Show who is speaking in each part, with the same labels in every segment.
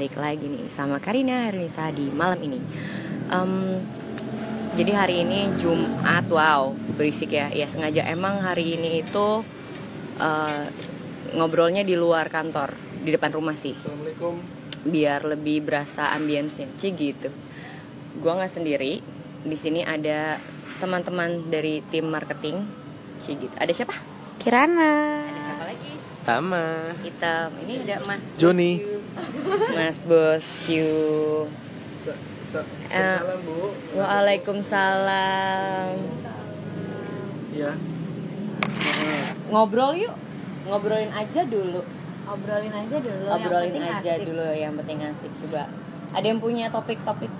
Speaker 1: balik lagi nih sama Karina Harinisa di malam ini. Um, jadi hari ini Jumat, wow berisik ya. Ya sengaja emang hari ini itu uh, ngobrolnya di luar kantor, di depan rumah sih.
Speaker 2: Assalamualaikum.
Speaker 1: Biar lebih berasa ambience-nya, Cie gitu. Gua nggak sendiri. Di sini ada teman-teman dari tim marketing, Cie gitu. Ada siapa?
Speaker 3: Kirana.
Speaker 1: Ada siapa lagi?
Speaker 2: Tama.
Speaker 1: Hitam. Ini ada Mas
Speaker 2: Joni.
Speaker 1: Mas Boscu.
Speaker 2: Sa-
Speaker 1: Eh.
Speaker 2: Salam Bu.
Speaker 1: Waalaikumsalam.
Speaker 2: Ya.
Speaker 1: Ngobrol yuk. Ngobrolin aja dulu.
Speaker 3: Obrolin aja dulu.
Speaker 1: Ngobrolin
Speaker 3: yang penting
Speaker 1: aja
Speaker 3: asik.
Speaker 1: dulu yang penting asik coba. Ada yang punya topik-topik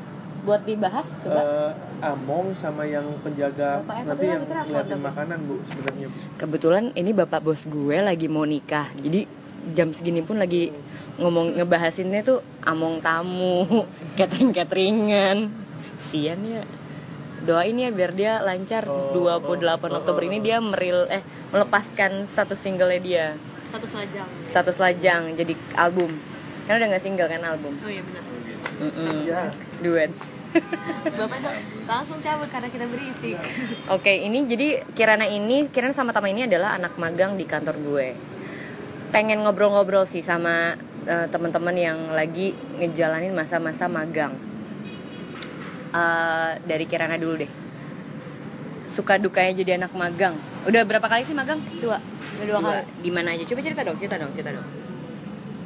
Speaker 1: buat dibahas coba?
Speaker 2: Eh, Among sama yang penjaga
Speaker 3: Bapaknya
Speaker 2: nanti yang ngeliatin makanan Bu sebenarnya.
Speaker 1: Kebetulan ini bapak bos gue lagi mau nikah. Jadi jam segini pun lagi ngomong ngebahasinnya tuh among tamu, catering-cateringan. Sian ya. Doain ya biar dia lancar
Speaker 2: Oh,
Speaker 1: 28
Speaker 2: oh,
Speaker 1: Oktober ini dia meril eh melepaskan satu singlenya dia.
Speaker 3: Satu selajang.
Speaker 1: Satu selajang jadi album. Kan udah nggak single kan album.
Speaker 3: Oh iya benar.
Speaker 1: Mm-mm.
Speaker 2: Ya.
Speaker 1: Duet.
Speaker 3: Bapak langsung cabut karena kita berisik.
Speaker 1: Oke, ini jadi Kirana ini, Kirana sama Tama ini adalah anak magang di kantor gue. Pengen ngobrol-ngobrol sih sama eh, teman-teman yang lagi ngejalanin masa-masa magang. Eh, dari Kirana dulu deh. Suka dukanya jadi anak magang. Udah berapa kali sih magang?
Speaker 3: Dua. Udah dua kali.
Speaker 1: Di mana aja? Coba cerita dong, cerita dong, cerita dong.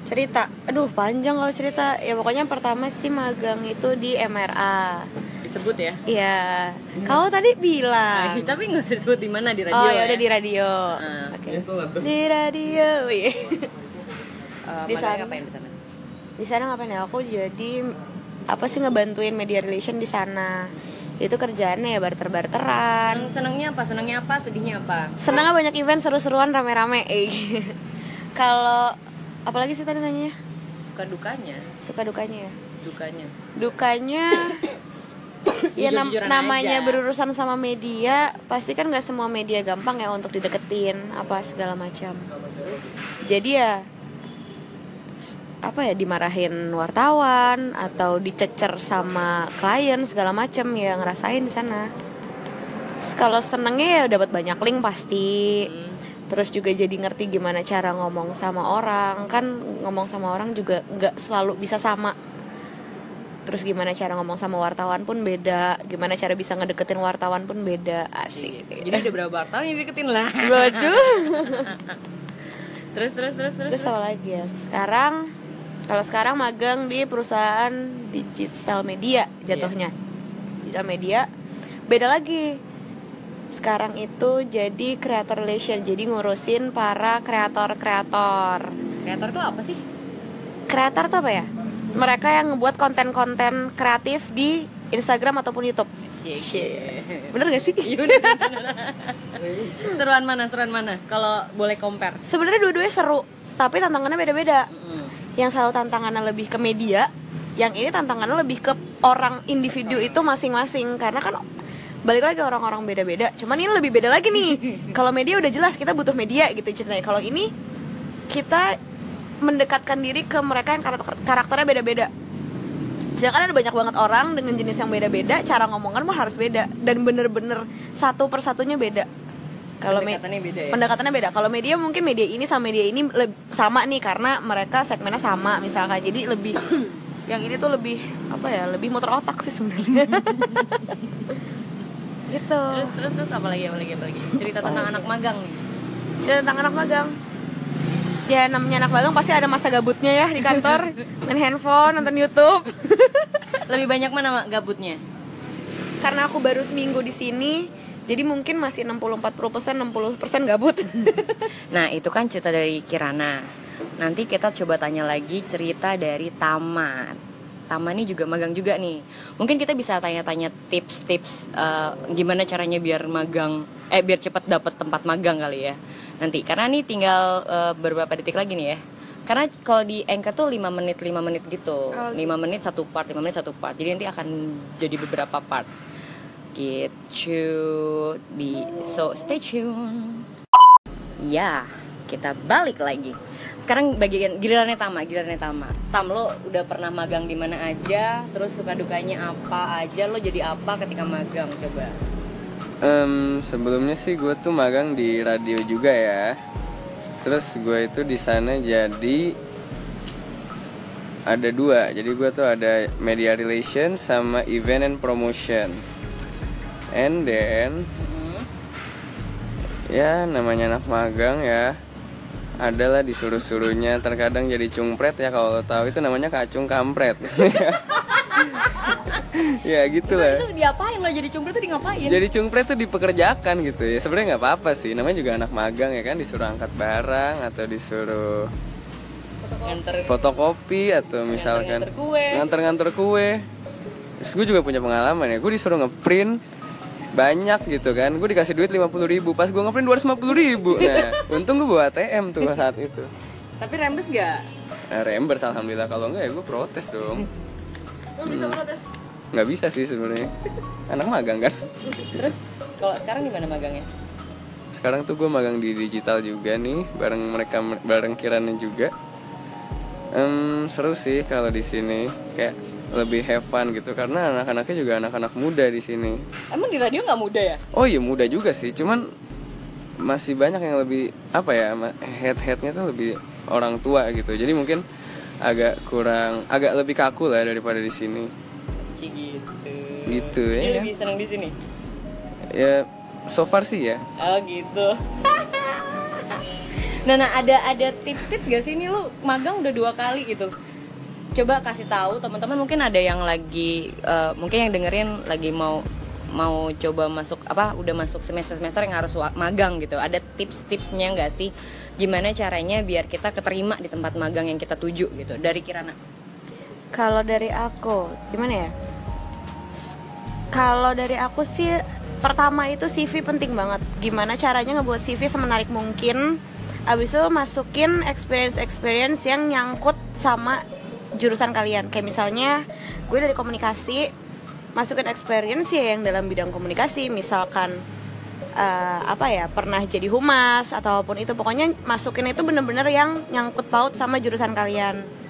Speaker 3: Cerita. Aduh, panjang kalau cerita. Ya pokoknya pertama sih magang itu di MRA.
Speaker 1: Disebut ya.
Speaker 3: Iya. Kau tadi bilang.
Speaker 1: Tapi nggak disebut di mana di radio.
Speaker 3: oh ya
Speaker 1: ya.
Speaker 3: udah di radio.
Speaker 1: Ah.
Speaker 3: Oke.
Speaker 2: Tuh.
Speaker 3: Di radio.
Speaker 1: Eh,
Speaker 3: Di sana.
Speaker 1: ngapain di sana?
Speaker 3: di sana ngapain ya aku jadi apa sih ngebantuin media relation di sana itu kerjaannya ya barter barteran
Speaker 1: Seneng- Senengnya apa? Senengnya apa? Sedihnya apa?
Speaker 3: senangnya banyak event seru-seruan rame-rame eh. kalau apalagi sih tadi nanya
Speaker 1: Suka dukanya,
Speaker 3: suka dukanya ya
Speaker 1: dukanya.
Speaker 3: dukanya ya nam- namanya
Speaker 1: aja.
Speaker 3: berurusan sama media pasti kan nggak semua media gampang ya untuk dideketin apa segala macam. Jadi ya apa ya dimarahin wartawan atau dicecer sama klien segala macam ya ngerasain di sana. Kalau senengnya ya dapat banyak link pasti.
Speaker 1: Hmm.
Speaker 3: terus juga jadi ngerti gimana cara ngomong sama orang. Kan ngomong sama orang juga nggak selalu bisa sama terus gimana cara ngomong sama wartawan pun beda. Gimana cara bisa ngedeketin wartawan pun beda. Asik.
Speaker 1: Jadi udah berapa tahun yang deketin lah.
Speaker 3: waduh.
Speaker 1: Terus terus terus terus.
Speaker 3: terus apa lagi ya? Sekarang kalau sekarang magang di perusahaan digital media jatuhnya. Digital media. Beda lagi. Sekarang itu jadi creator relation jadi ngurusin para kreator kreator
Speaker 1: Kreator tuh apa sih?
Speaker 3: kreator tuh apa ya mereka yang ngebuat konten-konten kreatif di Instagram ataupun YouTube. Bener gak sih?
Speaker 1: Iya, seruan mana? Seruan mana? Kalau boleh compare.
Speaker 3: sebenarnya dua-duanya seru tapi tantangannya beda-beda.
Speaker 1: Mm.
Speaker 3: yang selalu tantangannya lebih ke media yang ini tantangannya lebih ke orang individu itu masing-masing. Karena kan balik lagi orang-orang beda-beda. Cuman ini lebih beda lagi nih. Kalau media udah jelas kita butuh media gitu ceritanya. Kalau ini kita mendekatkan diri ke mereka yang karakter karakternya beda-beda. Sedangkan ada banyak banget orang dengan jenis yang beda-beda cara ngomongan mah harus beda. Dan bener-bener satu persatunya beda. Kalau
Speaker 1: Pendekatannya beda ya?
Speaker 3: pendekatannya beda. Kalau media mungkin media ini sama media ini sama nih karena mereka segmennya sama misalkan. Jadi lebih yang ini tuh lebih apa ya lebih muter otak sih sebenarnya. Gitu.
Speaker 1: Terus terus terus apa lagi apa lagi apa lagi? Cerita tentang anak magang nih.
Speaker 3: cerita tentang anak magang ya namanya anak magang pasti ada masa gabutnya ya di kantor. Main handphone nonton YouTube.
Speaker 1: Lebih banyak mana Mak, gabutnya?
Speaker 3: karena aku baru seminggu di sini jadi mungkin masih 60 40 persen 60 persen gabut.
Speaker 1: Nah itu kan cerita dari Kirana. Nanti kita coba tanya lagi cerita dari Tama Tama ini juga magang juga nih. Mungkin kita bisa tanya-tanya tips-tips eh, Gimana caranya biar magang Eh biar cepat dapat tempat magang kali ya Nanti. Karena nih tinggal eh, beberapa detik lagi nih ya. Karena kalau di Anchor tuh 5 menit 5 menit gitu. 5 menit satu part 5 menit satu part. Jadi nanti akan jadi beberapa part. Gitu. Di So stay tune. Ya, kita balik lagi. Sekarang bagian gilirannya Tama, gilirannya Tama. Tam lo udah pernah magang di mana aja, terus suka dukanya apa aja, lo jadi apa ketika magang coba.
Speaker 4: Em, sebelumnya sih gue tuh magang di radio juga ya. Terus gue itu di sana jadi ada dua. Jadi gue tuh ada media relation sama event and promotion. And then ya namanya anak magang ya adalah disuruh-suruhnya terkadang jadi cungpret ya kalau tahu itu namanya kacung kampret ya gitulah
Speaker 1: Itu diapain lo jadi cumpri tuh di ngapain?
Speaker 4: jadi cungpret tuh dipekerjakan gitu ya. Sebenarnya nggak apa-apa sih. Namanya juga anak magang ya kan? Disuruh angkat barang atau disuruh
Speaker 1: Nganter
Speaker 4: fotokopi atau misalkan
Speaker 1: kue.
Speaker 4: nganter-nganter kue. Terus gue juga punya pengalaman ya. Gue disuruh ngeprint banyak gitu kan. Gue dikasih duit 50.000 ribu. Pas gue ngeprint 250.000 ribu. Nah untung gue bawa ATM tuh saat itu.
Speaker 1: Tapi rembes gak?
Speaker 4: nah, reimburse alhamdulillah. Kalau enggak ya gue protes dong.
Speaker 3: Lo bisa protes?
Speaker 4: Nggak bisa sih sebenarnya. Anak magang kan?
Speaker 1: Terus kalau sekarang di mana magangnya?
Speaker 4: sekarang tuh gue magang di digital juga nih bareng mereka bareng Kirana juga. Em, seru sih kalau di sini. Kayak lebih have fun gitu karena anak-anaknya juga anak-anak muda di sini.
Speaker 1: Emang di radio nggak muda ya?
Speaker 4: oh iya muda juga sih. Cuman masih banyak yang lebih apa ya ma- head-headnya tuh lebih orang tua gitu. Jadi mungkin agak kurang agak lebih kaku lah daripada di sini
Speaker 1: Gitu.
Speaker 4: Gitu,
Speaker 1: Dia
Speaker 4: ya.
Speaker 1: lebih seneng di sini.
Speaker 4: ya so far sih ya
Speaker 1: Oh gitu. nah, nah ada ada tips-tips gak sih ini lu magang udah dua kali gitu. Coba kasih tahu teman-teman mungkin ada yang lagi eh, mungkin yang dengerin lagi mau mau coba masuk apa udah masuk semester-semester yang harus magang gitu. Ada tips-tipsnya nggak sih? Gimana caranya biar kita keterima di tempat magang yang kita tuju gitu. Dari Kirana.
Speaker 3: Kalau dari aku, gimana ya? Kalau dari aku sih pertama itu CV penting banget. Gimana caranya ngebuat CV semenarik mungkin. Abis itu masukin experience-experience yang nyangkut sama jurusan kalian. Kayak misalnya gue dari komunikasi, masukin experience ya yang dalam bidang komunikasi. Misalkan eh, apa ya pernah jadi humas ataupun itu pokoknya masukin itu bener-bener yang nyangkut paut sama jurusan kalian.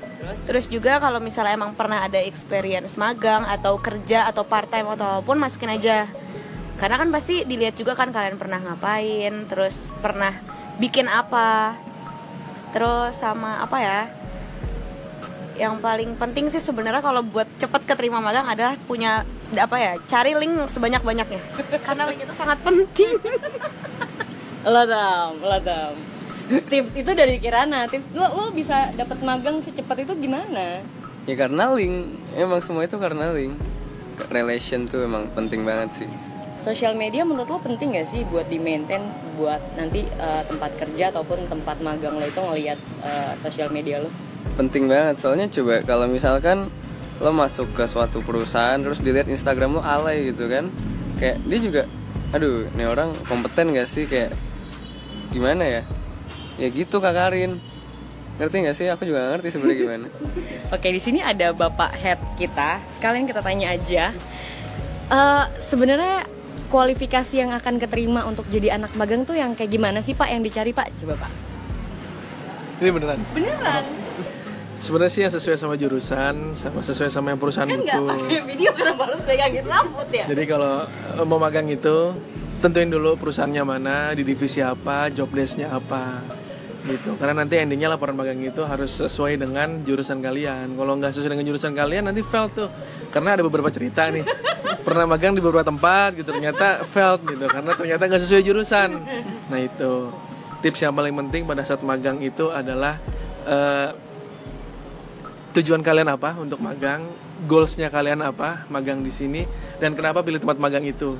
Speaker 3: Terus juga kalau misalnya emang pernah ada experience magang atau kerja atau part time ataupun masukin aja. Karena kan pasti dilihat juga kan kalian pernah ngapain, terus pernah bikin apa. Terus sama apa ya? Yang paling penting sih sebenarnya kalau buat cepet keterima magang adalah punya apa ya? Cari link sebanyak-banyaknya. Karena link itu sangat penting.
Speaker 1: Lo tam. Tips itu dari Kirana. Tips lo lo bisa dapat magang secepat itu gimana?
Speaker 4: ya karena link emang semua itu karena link relation tuh emang penting banget sih
Speaker 1: Sosial media menurut lo penting gak sih buat di maintain buat nanti eh, tempat kerja ataupun tempat magang lo itu ngelihat eh, sosial media lo?
Speaker 4: penting banget soalnya coba kalau misalkan lo masuk ke suatu perusahaan terus dilihat Instagram lo alay gitu kan kayak dia juga aduh ini orang kompeten gak sih kayak gimana ya ya gitu kak Karin ngerti gak sih aku juga gak ngerti sebenarnya gimana
Speaker 1: Oke di sini ada bapak head kita. Sekalian kita tanya aja. Eh, Sebenarnya kualifikasi yang akan keterima untuk jadi anak magang tuh yang kayak gimana sih pak yang dicari pak? Coba pak.
Speaker 2: Ini beneran.
Speaker 1: Beneran?
Speaker 2: Sebenarnya sih yang sesuai sama jurusan, sama sesuai sama yang perusahaan
Speaker 1: Kan nggak
Speaker 2: butuh.
Speaker 1: pakai video kenapa harus pegangin rambut ya?
Speaker 2: Jadi kalau eh, mau magang itu tentuin dulu perusahaannya mana, di divisi apa, job desk-nya apa gitu. Karena nanti endingnya laporan magang itu harus sesuai dengan jurusan kalian. Kalau nggak sesuai dengan jurusan kalian nanti fail tuh. Karena ada beberapa cerita nih. Pernah magang di beberapa tempat gitu ternyata failed gitu karena ternyata nggak sesuai jurusan. Nah itu tips yang paling penting pada saat magang itu adalah eh, tujuan kalian apa untuk magang, goalsnya kalian apa magang di sini, dan kenapa pilih tempat magang itu,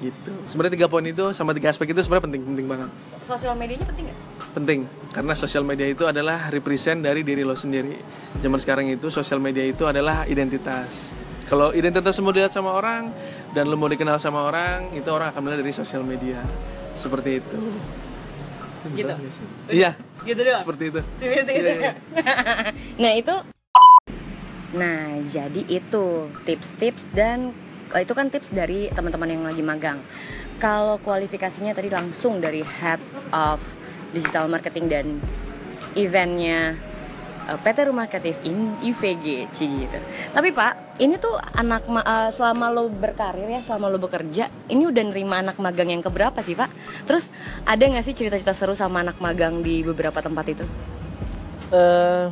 Speaker 2: gitu. Sebenarnya tiga poin itu sama tiga aspek itu sebenarnya penting penting banget,
Speaker 1: Sosial medianya penting nggak?
Speaker 2: penting karena sosial media itu adalah represent dari diri lo sendiri. Zaman sekarang itu sosial media itu adalah identitas. Kalau identitas mau dilihat sama orang dan lo mau dikenal sama orang, itu orang akan melihat dari sosial media. Seperti itu.
Speaker 1: Gitu?
Speaker 2: Iya.
Speaker 1: Gitu doang?
Speaker 2: Seperti itu.
Speaker 1: Gitu, gitu.
Speaker 2: Iya, iya.
Speaker 1: nah itu nah jadi itu tips-tips dan itu kan tips dari teman-teman yang lagi magang kalau kualifikasinya tadi langsung dari head of digital marketing dan eventnya uh, PT Rumah Kreatif in IVG Ci gitu. Tapi Pak, ini tuh anak uh, selama lo berkarir ya, selama lo bekerja, ini udah nerima anak magang yang keberapa sih Pak? Terus ada nggak sih cerita-cerita seru sama anak magang di beberapa tempat itu?
Speaker 2: Eh,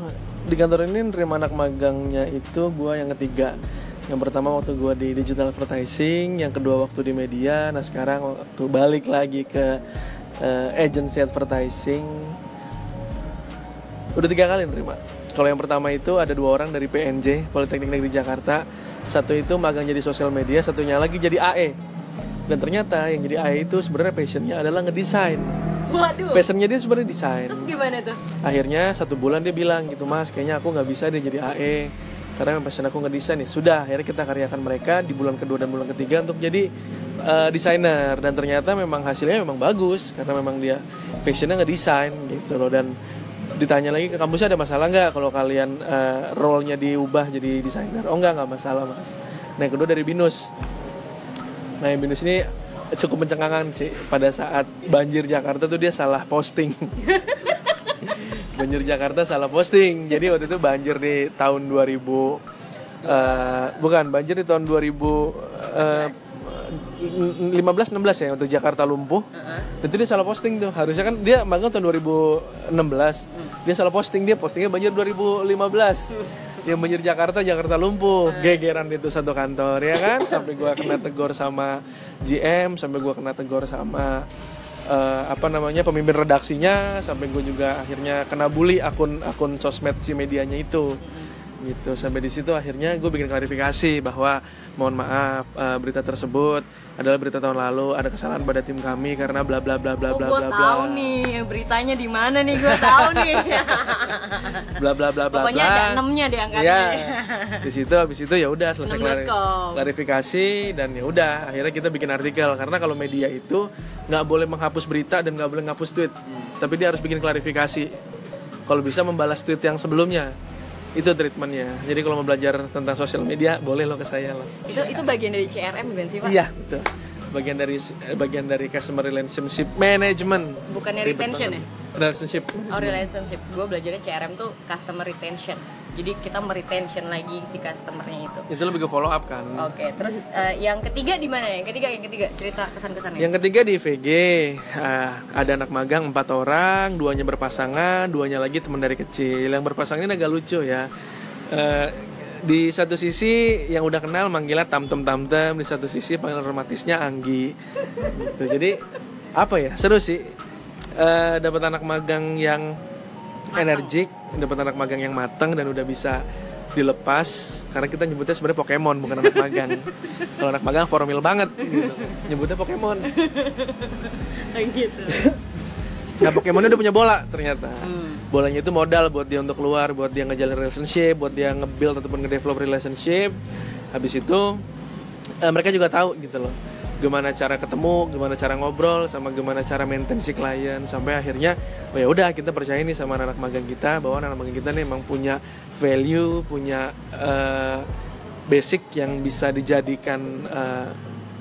Speaker 2: di kantor ini nerima anak magangnya itu gue yang ketiga yang pertama waktu gue di digital advertising yang kedua waktu di media nah sekarang waktu balik lagi ke eh, agency advertising. Udah tiga kali nerima kalau yang pertama itu ada dua orang dari PNJ Politeknik Negeri Jakarta. Satu itu magang jadi sosial media satunya lagi jadi AE dan ternyata yang jadi AE itu sebenarnya passionnya adalah ngedesain.
Speaker 1: Waduh.
Speaker 2: passionnya dia sebenarnya desain.
Speaker 1: Terus gimana tuh?
Speaker 2: akhirnya satu bulan dia bilang gitu mas kayaknya aku nggak bisa deh jadi AE karena memang passion aku ngedesain ya. Sudah akhirnya kita karyakan mereka di bulan kedua dan bulan ketiga untuk jadi eh, desainer. Dan ternyata memang hasilnya memang bagus karena memang dia passionnya ngedesain gitu loh. Dan ditanya lagi ke kampusnya ada masalah nggak kalau kalian eh, role-nya diubah jadi desainer? Oh nggak nggak masalah mas. Nah yang kedua dari binus. Nah yang binus ini cukup mencengangkan sih. Pada saat banjir Jakarta tuh dia salah posting banjir Jakarta salah posting. Jadi waktu itu banjir di tahun 2000 eh, bukan banjir di tahun 2000 eh, 15 16 ya untuk Jakarta lumpuh. Itu dia salah posting tuh. Harusnya kan dia magang tahun 2016 dia salah posting. Dia postingnya banjir 2015 yang banjir Jakarta Jakarta lumpuh. Gegeran itu satu kantor ya kan? Sampai gua kena tegur sama GM sampai gua kena tegur sama eh, apa namanya pemimpin redaksinya sampai gue juga akhirnya kena bully akun akun sosmed si medianya itu gitu sampai di situ akhirnya gue bikin klarifikasi bahwa mohon maaf eh, berita tersebut adalah berita tahun lalu ada kesalahan pada tim kami karena bla bla bla bla
Speaker 1: Oh,
Speaker 2: bla bla bla
Speaker 1: tahu nih beritanya di mana nih gue tahu nih.
Speaker 2: bla bla bla bla
Speaker 1: Pokoknya
Speaker 2: bla.
Speaker 1: ada enamnya deh angkanya.
Speaker 2: ya di situ habis itu ya udah selesai klari-
Speaker 1: 6.com.
Speaker 2: klarifikasi dan ya udah akhirnya kita bikin artikel karena kalau media itu nggak boleh menghapus berita dan nggak boleh menghapus tweet tapi dia harus bikin klarifikasi kalau bisa membalas tweet yang sebelumnya itu treatmentnya. Jadi kalau mau belajar tentang sosial media boleh lo ke saya lah.
Speaker 1: Itu itu bagian dari CRM bukan sih Pak?
Speaker 2: iya betul. Bagian dari bagian dari customer relationship management.
Speaker 1: Bukannya retention ya?
Speaker 2: relationship.
Speaker 1: Oh relationship, gue belajarnya CRM tuh customer retention. Jadi kita meretention lagi si customernya itu.
Speaker 2: itu lebih ke follow up kan
Speaker 1: Oke, terus eh, yang ketiga di mana? Yang ketiga, yang ketiga cerita kesan-kesannya.
Speaker 2: Yang ketiga di VG ah, ada anak magang empat orang, duanya berpasangan, duanya lagi teman dari kecil. Yang berpasangan ini agak lucu ya. Eh, di satu sisi yang udah kenal manggilnya tamtem tamtem, di satu sisi panggil romantisnya Anggi. Gitu. Jadi apa ya seru sih. Eh, dapat anak magang yang energik, dapat anak magang yang matang dan udah bisa dilepas karena kita nyebutnya sebenarnya Pokemon bukan anak magang. Kalau anak magang formal banget gitu. Nyebutnya Pokemon.
Speaker 1: gitu.
Speaker 2: Nah Pokemon udah punya bola ternyata. Bolanya itu modal buat dia untuk keluar, buat dia ngejalin relationship, buat dia nge-build ataupun nge-develop relationship. Habis itu eh, mereka juga tahu gitu loh. Gimana cara ketemu, gimana cara ngobrol, sama gimana cara maintain si klien sampai akhirnya oh ya udah kita percaya nih sama anak-anak magang kita bahwa anak-anak magang kita nih emang punya value, punya eh, basic yang bisa dijadikan eh,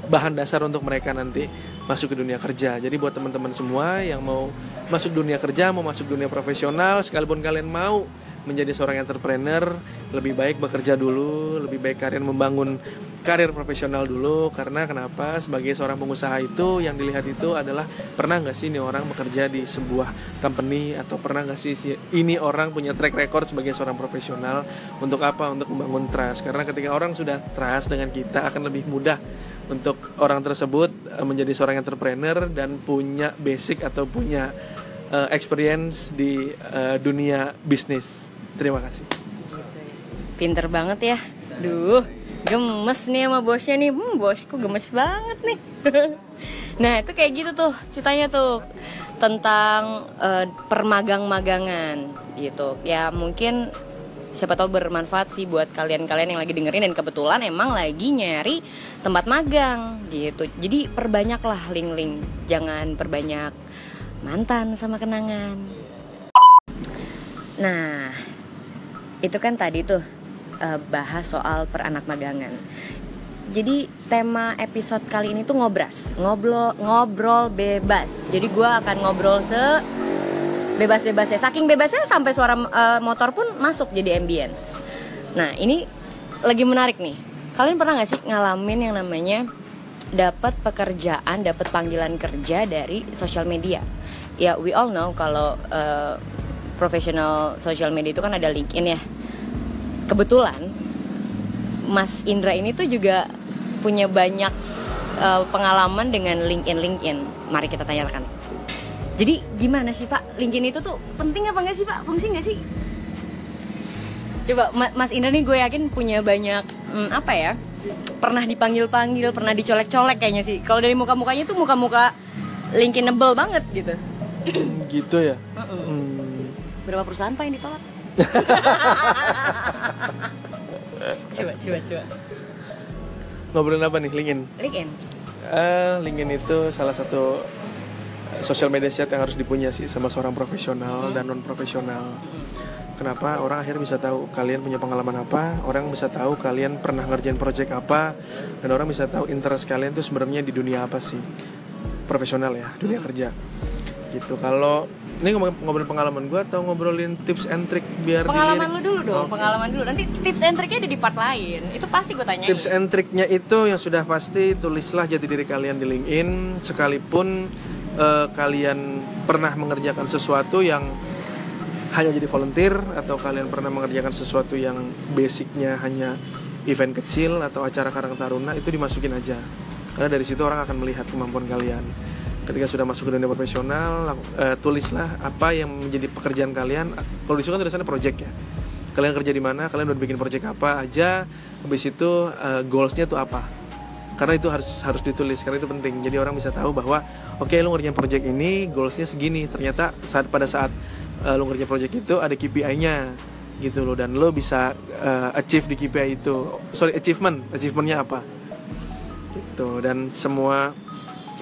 Speaker 2: bahan dasar untuk mereka nanti masuk ke dunia kerja. Jadi buat teman-teman semua yang mau masuk dunia kerja, mau masuk dunia profesional, sekalipun kalian mau menjadi seorang entrepreneur, lebih baik bekerja dulu, lebih baik kalian membangun karir profesional dulu. Karena kenapa? Sebagai seorang pengusaha itu yang dilihat itu adalah pernah nggak sih ini orang bekerja di sebuah company atau pernah nggak sih si- ini orang punya track record sebagai seorang profesional untuk apa? Untuk membangun trust. Karena ketika orang sudah trust dengan kita akan lebih mudah untuk orang tersebut eh, menjadi seorang entrepreneur dan punya basic atau punya eh, experience di eh, dunia bisnis. Terima kasih.
Speaker 1: Pinter banget ya. Duh, gemes nih sama bosnya nih. Hmm, bosku gemes banget nih. nah, itu kayak gitu tuh ceritanya tuh tentang eh, permagang-magangan gitu. Ya mungkin siapa tahu bermanfaat sih buat kalian-kalian yang lagi dengerin dan kebetulan emang lagi nyari tempat magang gitu. Jadi perbanyaklah link-link, jangan perbanyak mantan sama kenangan. Nah, itu kan tadi tuh eh, bahas soal peranak magangan. Jadi tema episode kali ini tuh ngobras, ngobrol ngobrol bebas. Jadi gua akan ngobrol se bebas-bebasnya saking bebasnya sampai suara eh, motor pun masuk jadi ambience nah ini lagi menarik nih kalian pernah nggak sih ngalamin yang namanya dapat pekerjaan dapat panggilan kerja dari social media ya we all know kalau eh, profesional social media itu kan ada LinkedIn ya kebetulan Mas Indra ini tuh juga punya banyak eh, pengalaman dengan LinkedIn LinkedIn. Mari kita tanyakan. Jadi gimana sih Pak LinkedIn itu tuh penting apa nggak sih Pak? Fungsi nggak sih? Coba Ma- Mas Indra nih gue yakin punya banyak hmm, apa ya? Pernah dipanggil-panggil, pernah dicolek-colek kayaknya sih. Kalau dari muka-mukanya tuh muka-muka LinkedInable banget gitu.
Speaker 2: gitu ya Hmm,
Speaker 1: Berapa perusahaan Pak yang ditolak? coba, coba, coba.
Speaker 2: ngobrolin apa nih LinkedIn
Speaker 1: LinkedIn.
Speaker 2: Eh, LinkedIn itu salah satu eh, sosial media set yang harus dipunya sih sama seorang profesional dan non profesional. Kenapa orang akhirnya bisa tahu kalian punya pengalaman apa, orang bisa tahu kalian pernah ngerjain project apa, dan orang bisa tahu interest kalian tuh sebenarnya di dunia apa sih, profesional ya, dunia kerja. Gitu. Kalau ini ngobrolin pengalaman gue atau ngobrolin tips and trick biar
Speaker 1: Pengalaman
Speaker 2: dilirik?
Speaker 1: lu dulu dong,
Speaker 2: Oke.
Speaker 1: pengalaman dulu. Nanti tips and triknya ada di part lain. Itu pasti gue tanyain.
Speaker 2: Tips and triknya itu yang sudah pasti tulislah jati diri kalian di LinkedIn sekalipun eh, kalian pernah mengerjakan sesuatu yang hanya jadi volunteer atau kalian pernah mengerjakan sesuatu yang basicnya hanya event kecil atau acara Karang Taruna itu dimasukin aja karena dari situ orang akan melihat kemampuan kalian ketika sudah masuk ke dunia profesional eh, tulislah apa yang menjadi pekerjaan kalian. Kalau di situ kan tulisannya project ya. Kalian kerja di mana kalian udah bikin project apa aja habis itu eh, goalsnya tuh apa. Karena itu harus harus ditulis karena itu penting. Jadi orang bisa tahu bahwa oke lu ngerjain project ini goalsnya segini. Ternyata saat pada saat eh, lu ngerjain project itu ada KPI-nya gitu loh. Dan lo bisa eh, achieve di KPI itu. Sorry achievement. Achievementnya apa? Gitu. Dan semua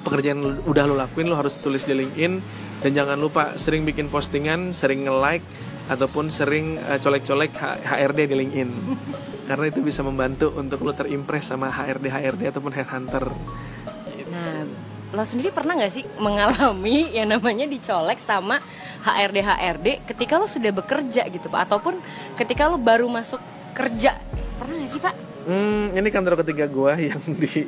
Speaker 2: pekerjaan lu- udah lo lakuin lo harus tulis di LinkedIn. Dan jangan lupa sering bikin postingan sering nge-like ataupun sering eh, colek-colek HRD di LinkedIn. Karena itu bisa membantu untuk lo terimpress sama HRD HRD ataupun headhunter.
Speaker 1: Nah, lo sendiri pernah nggak sih mengalami yang namanya dicolek sama HRD HRD ketika lo sudah bekerja gitu pak, ataupun ketika lo baru masuk kerja. Pernah nggak sih pak?
Speaker 2: Hmm, ini kantor ketiga gua yang di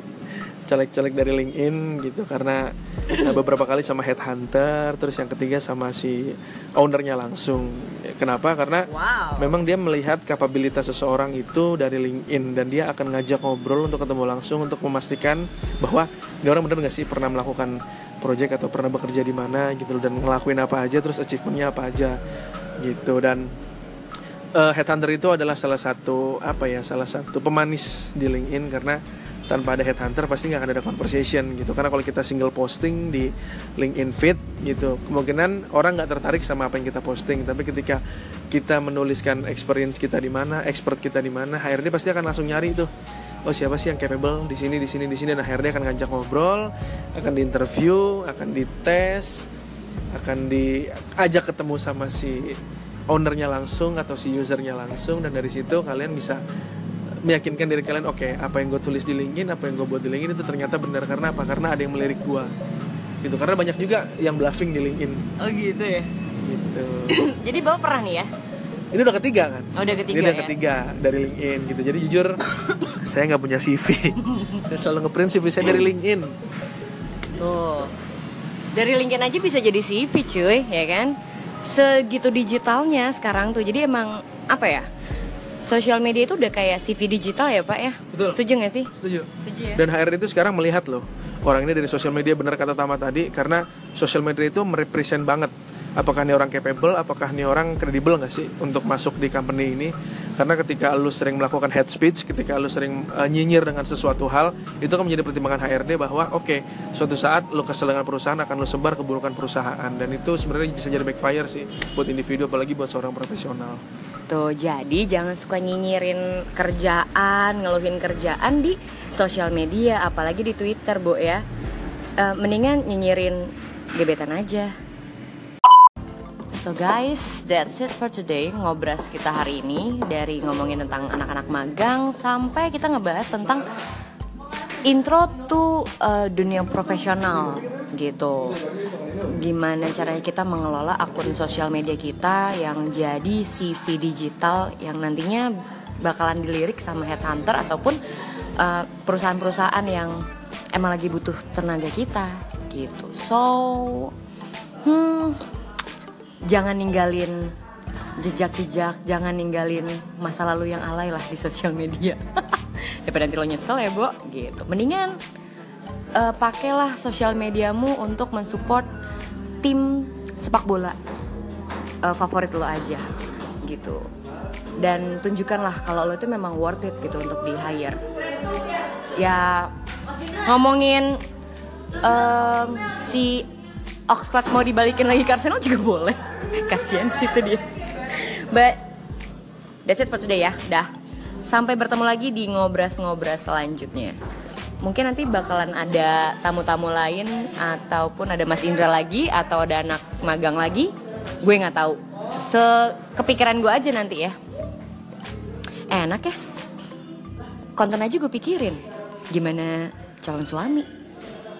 Speaker 2: colek-colek dari LinkedIn gitu karena eh, beberapa kali sama headhunter, terus yang ketiga sama si ownernya langsung. Kenapa? Karena
Speaker 1: Wow.
Speaker 2: memang dia melihat kapabilitas seseorang itu dari LinkedIn dan dia akan ngajak ngobrol untuk ketemu langsung untuk memastikan bahwa dia orang benar nggak sih pernah melakukan project atau pernah bekerja di mana gitu dan ngelakuin apa aja terus achievementnya apa aja gitu dan eh, headhunter itu adalah salah satu apa ya salah satu pemanis di LinkedIn karena tanpa ada headhunter pasti nggak akan ada conversation gitu. Karena kalau kita single posting di LinkedIn feed gitu kemungkinan orang nggak tertarik sama apa yang kita posting. Tapi ketika kita menuliskan experience kita di mana expert kita di mana HRD pasti akan langsung nyari tuh oh siapa sih yang capable di sini di sini di sini? Dan HRD akan ngajak ngobrol akan diinterview akan dites akan diajak ketemu sama si ownernya langsung atau si usernya langsung. Dan dari situ kalian bisa meyakinkan diri kalian oke apa yang gue tulis di LinkedIn apa yang gue buat di LinkedIn itu ternyata benar karena apa karena ada yang melirik gue gitu karena banyak juga yang bluffing di LinkedIn
Speaker 1: Oh gitu ya.
Speaker 2: gitu
Speaker 1: Jadi bapak pernah nih ya?
Speaker 2: ini udah ketiga kan
Speaker 1: Oh, udah ketiga
Speaker 2: ini udah
Speaker 1: ya?
Speaker 2: ketiga dari LinkedIn gitu jadi jujur saya nggak punya CV saya selalu ngeprint CV saya dari LinkedIn
Speaker 1: Tuh. Dari LinkedIn aja bisa jadi CV cuy, ya kan? Segitu digitalnya sekarang tuh. Jadi emang apa ya? Sosial media itu udah kayak CV digital ya, Pak ya?
Speaker 2: Betul.
Speaker 1: Setuju gak sih?
Speaker 2: setuju
Speaker 1: Setuju ya.
Speaker 2: Dan HRD itu sekarang melihat loh orang ini dari sosial media benar kata Tama tadi karena sosial media itu merepresent banget apakah ini orang capable, apakah ini orang kredibel nggak sih untuk masuk di company ini? Karena ketika lu sering melakukan head speech, ketika lu sering uh, nyinyir dengan sesuatu hal, itu kan menjadi pertimbangan HRD bahwa oke, suatu saat lu kesel dengan perusahaan akan lu sebar keburukan perusahaan dan itu sebenarnya bisa jadi backfire sih buat individu apalagi buat seorang profesional.
Speaker 1: Tuh, jadi jangan suka nyinyirin kerjaan, ngeluhin kerjaan di sosial media, apalagi di Twitter, Bu ya. Eh, mendingan nyinyirin gebetan aja. So guys, that's it for today ngobras kita hari ini dari ngomongin tentang anak-anak magang sampai kita ngebahas tentang intro to uh, dunia profesional gitu. gimana caranya kita mengelola akun sosial media kita yang jadi CV digital yang nantinya bakalan dilirik sama headhunter ataupun uh, perusahaan-perusahaan yang emang lagi butuh tenaga kita gitu. So, hmm, jangan ninggalin jejak-jejak, jangan ninggalin masa lalu yang alay lah di sosial media. Daripada nanti lo nyesel ya, Bo, gitu. Mendingan uh, pakailah sosial mediamu untuk mensupport tim sepak bola uh, favorit lo aja gitu. Dan tunjukkanlah kalau lo itu memang worth it gitu untuk di hire ya ngomongin um, si Oxford mau dibalikin lagi ke Arsenal juga boleh. Kasihan sih itu dia. But that's it for today ya. Dah sampai bertemu lagi di ngobras-ngobras selanjutnya. Mungkin nanti bakalan ada tamu-tamu lain ataupun ada Mas Indra lagi atau ada anak magang lagi. Gue nggak tahu. Sekepikiran gue aja nanti ya. Enak ya. Konten aja gue pikirin. Gimana calon suami